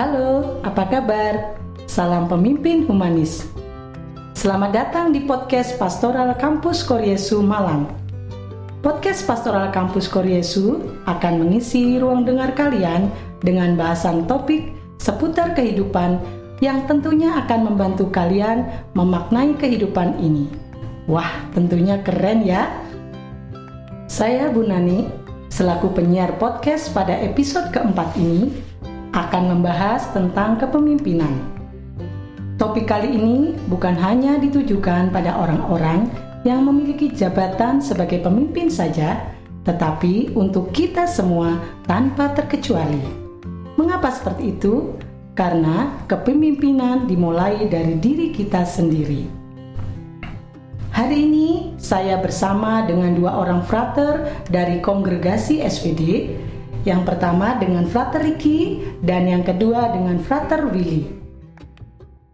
Halo, apa kabar? Salam pemimpin humanis. Selamat datang di podcast Pastoral Kampus Koryesu Malang. Podcast Pastoral Kampus Koryesu akan mengisi ruang dengar kalian dengan bahasan topik seputar kehidupan yang tentunya akan membantu kalian memaknai kehidupan ini. Wah, tentunya keren ya. Saya Bu Nani, selaku penyiar podcast pada episode keempat ini, akan membahas tentang kepemimpinan. Topik kali ini bukan hanya ditujukan pada orang-orang yang memiliki jabatan sebagai pemimpin saja, tetapi untuk kita semua tanpa terkecuali. Mengapa seperti itu? Karena kepemimpinan dimulai dari diri kita sendiri. Hari ini saya bersama dengan dua orang frater dari kongregasi SVD. Yang pertama dengan frater Ricky dan yang kedua dengan frater Willy.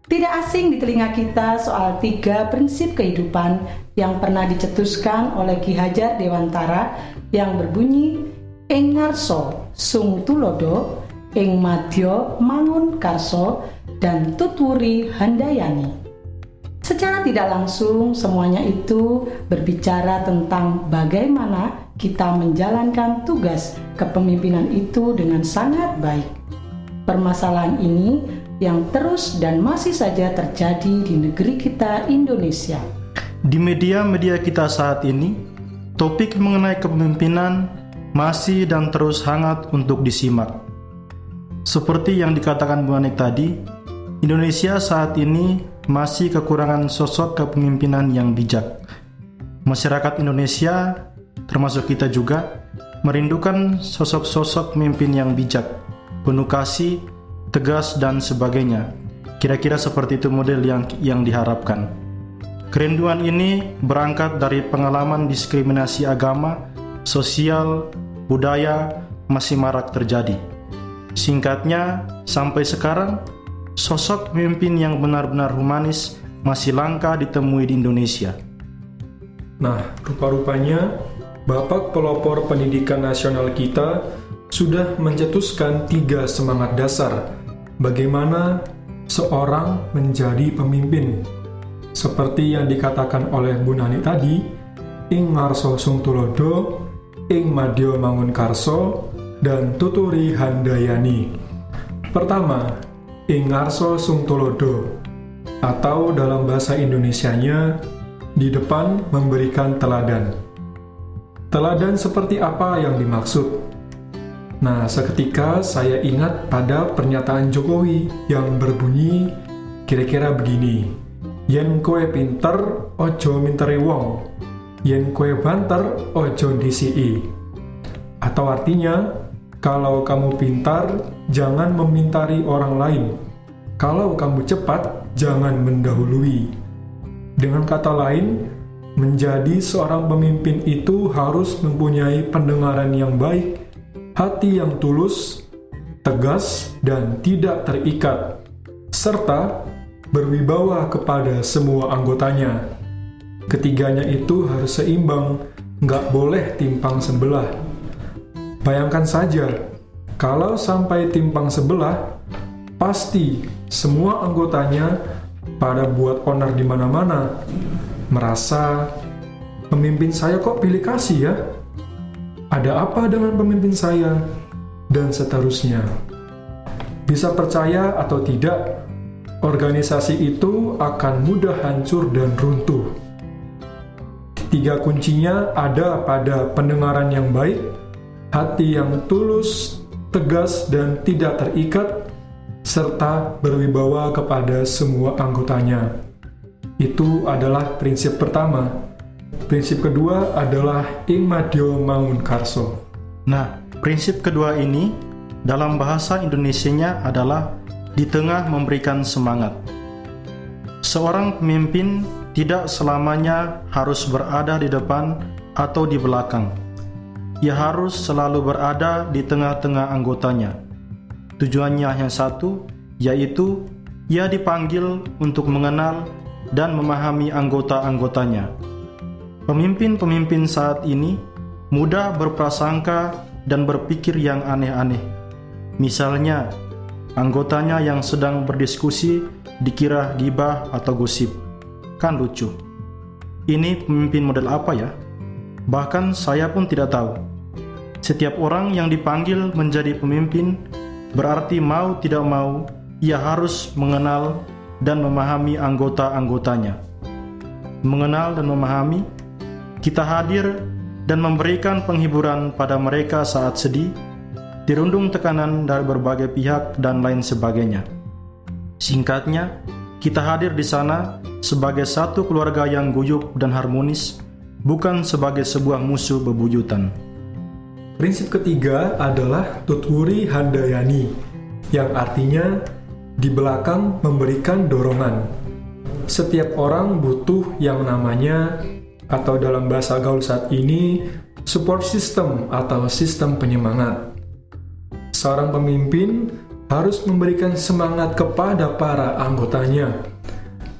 Tidak asing di telinga kita soal tiga prinsip kehidupan yang pernah dicetuskan oleh Ki Hajar Dewantara yang berbunyi Ing ngarso sung tulodo, ing madyo mangun karso, dan tuturi handayani. Secara tidak langsung, semuanya itu berbicara tentang bagaimana kita menjalankan tugas kepemimpinan itu dengan sangat baik. Permasalahan ini yang terus dan masih saja terjadi di negeri kita, Indonesia. Di media-media kita saat ini, topik mengenai kepemimpinan masih dan terus hangat untuk disimak. Seperti yang dikatakan Bu Anik tadi, Indonesia saat ini masih kekurangan sosok kepemimpinan yang bijak. Masyarakat Indonesia, termasuk kita juga, merindukan sosok-sosok pemimpin yang bijak, penuh kasih, tegas, dan sebagainya. Kira-kira seperti itu model yang yang diharapkan. Kerinduan ini berangkat dari pengalaman diskriminasi agama, sosial, budaya masih marak terjadi. Singkatnya, sampai sekarang sosok pemimpin yang benar-benar humanis masih langka ditemui di Indonesia. Nah, rupa-rupanya Bapak Pelopor Pendidikan Nasional kita sudah mencetuskan tiga semangat dasar bagaimana seorang menjadi pemimpin. Seperti yang dikatakan oleh Bu Nani tadi, ing marso sung tulodo, ing madyo mangun karso, dan tuturi handayani. Pertama, Ingarso Sungtolodo atau dalam bahasa Indonesianya di depan memberikan teladan. Teladan seperti apa yang dimaksud? Nah, seketika saya ingat pada pernyataan Jokowi yang berbunyi kira-kira begini. Yen kue pinter, ojo minteri wong. Yen kue banter, ojo disi. Atau artinya, kalau kamu pintar, jangan memintari orang lain. Kalau kamu cepat, jangan mendahului. Dengan kata lain, menjadi seorang pemimpin itu harus mempunyai pendengaran yang baik, hati yang tulus, tegas, dan tidak terikat, serta berwibawa kepada semua anggotanya. Ketiganya itu harus seimbang, nggak boleh timpang sebelah Bayangkan saja, kalau sampai timpang sebelah, pasti semua anggotanya pada buat onar di mana-mana, merasa pemimpin saya kok pilih kasih ya? Ada apa dengan pemimpin saya? Dan seterusnya. Bisa percaya atau tidak, organisasi itu akan mudah hancur dan runtuh. Tiga kuncinya ada pada pendengaran yang baik, hati yang tulus, tegas, dan tidak terikat, serta berwibawa kepada semua anggotanya. Itu adalah prinsip pertama. Prinsip kedua adalah ing madyo mangun karso. Nah, prinsip kedua ini dalam bahasa Indonesianya adalah di tengah memberikan semangat. Seorang pemimpin tidak selamanya harus berada di depan atau di belakang ia harus selalu berada di tengah-tengah anggotanya. Tujuannya hanya satu, yaitu ia dipanggil untuk mengenal dan memahami anggota-anggotanya. Pemimpin-pemimpin saat ini mudah berprasangka dan berpikir yang aneh-aneh. Misalnya, anggotanya yang sedang berdiskusi dikira gibah atau gosip. Kan lucu. Ini pemimpin model apa ya? Bahkan saya pun tidak tahu. Setiap orang yang dipanggil menjadi pemimpin berarti mau tidak mau ia harus mengenal dan memahami anggota-anggotanya. Mengenal dan memahami, kita hadir dan memberikan penghiburan pada mereka saat sedih, dirundung tekanan dari berbagai pihak dan lain sebagainya. Singkatnya, kita hadir di sana sebagai satu keluarga yang guyup dan harmonis, bukan sebagai sebuah musuh bebuyutan. Prinsip ketiga adalah tuturi handayani, yang artinya di belakang memberikan dorongan. Setiap orang butuh yang namanya atau dalam bahasa gaul saat ini support system atau sistem penyemangat. Seorang pemimpin harus memberikan semangat kepada para anggotanya.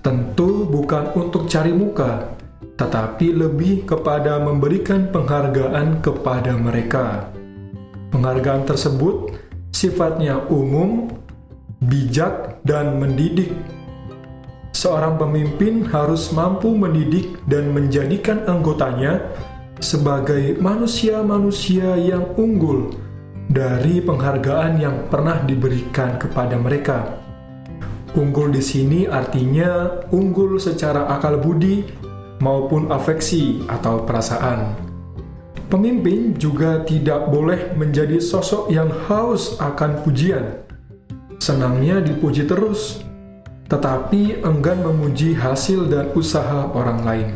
Tentu bukan untuk cari muka, tetapi lebih kepada memberikan penghargaan kepada mereka. Penghargaan tersebut sifatnya umum, bijak, dan mendidik. Seorang pemimpin harus mampu mendidik dan menjadikan anggotanya sebagai manusia-manusia yang unggul dari penghargaan yang pernah diberikan kepada mereka. Unggul di sini artinya unggul secara akal budi maupun afeksi atau perasaan. Pemimpin juga tidak boleh menjadi sosok yang haus akan pujian senangnya dipuji terus, tetapi enggan memuji hasil dan usaha orang lain.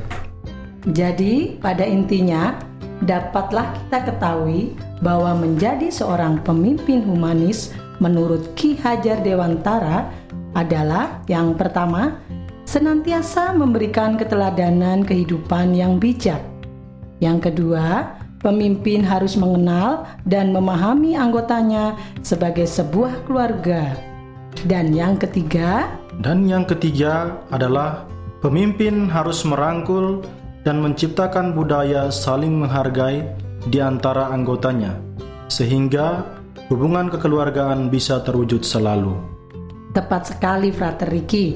Jadi, pada intinya, dapatlah kita ketahui bahwa menjadi seorang pemimpin humanis menurut Ki Hajar Dewantara adalah yang pertama, senantiasa memberikan keteladanan kehidupan yang bijak. Yang kedua, Pemimpin harus mengenal dan memahami anggotanya sebagai sebuah keluarga. Dan yang ketiga, dan yang ketiga adalah pemimpin harus merangkul dan menciptakan budaya saling menghargai di antara anggotanya, sehingga hubungan kekeluargaan bisa terwujud selalu. Tepat sekali, Frater Riki.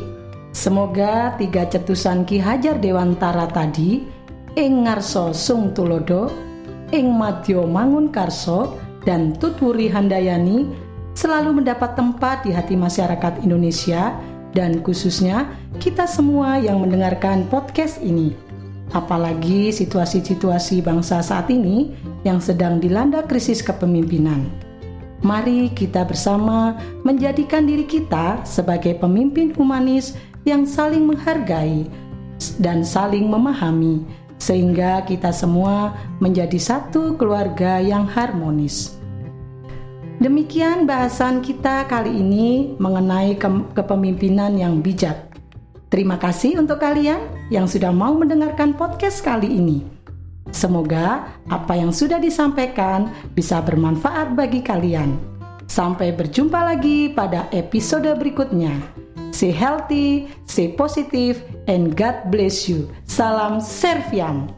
Semoga tiga cetusan Ki Hajar Dewantara tadi, Engarso Sung Tulodo, ing Madyo Mangun Karso dan Tutwuri Handayani selalu mendapat tempat di hati masyarakat Indonesia dan khususnya kita semua yang mendengarkan podcast ini. Apalagi situasi-situasi bangsa saat ini yang sedang dilanda krisis kepemimpinan. Mari kita bersama menjadikan diri kita sebagai pemimpin humanis yang saling menghargai dan saling memahami sehingga kita semua menjadi satu keluarga yang harmonis. Demikian bahasan kita kali ini mengenai ke kepemimpinan yang bijak. Terima kasih untuk kalian yang sudah mau mendengarkan podcast kali ini. Semoga apa yang sudah disampaikan bisa bermanfaat bagi kalian. Sampai berjumpa lagi pada episode berikutnya. Stay healthy, stay positive, and God bless you. Salam Serviam.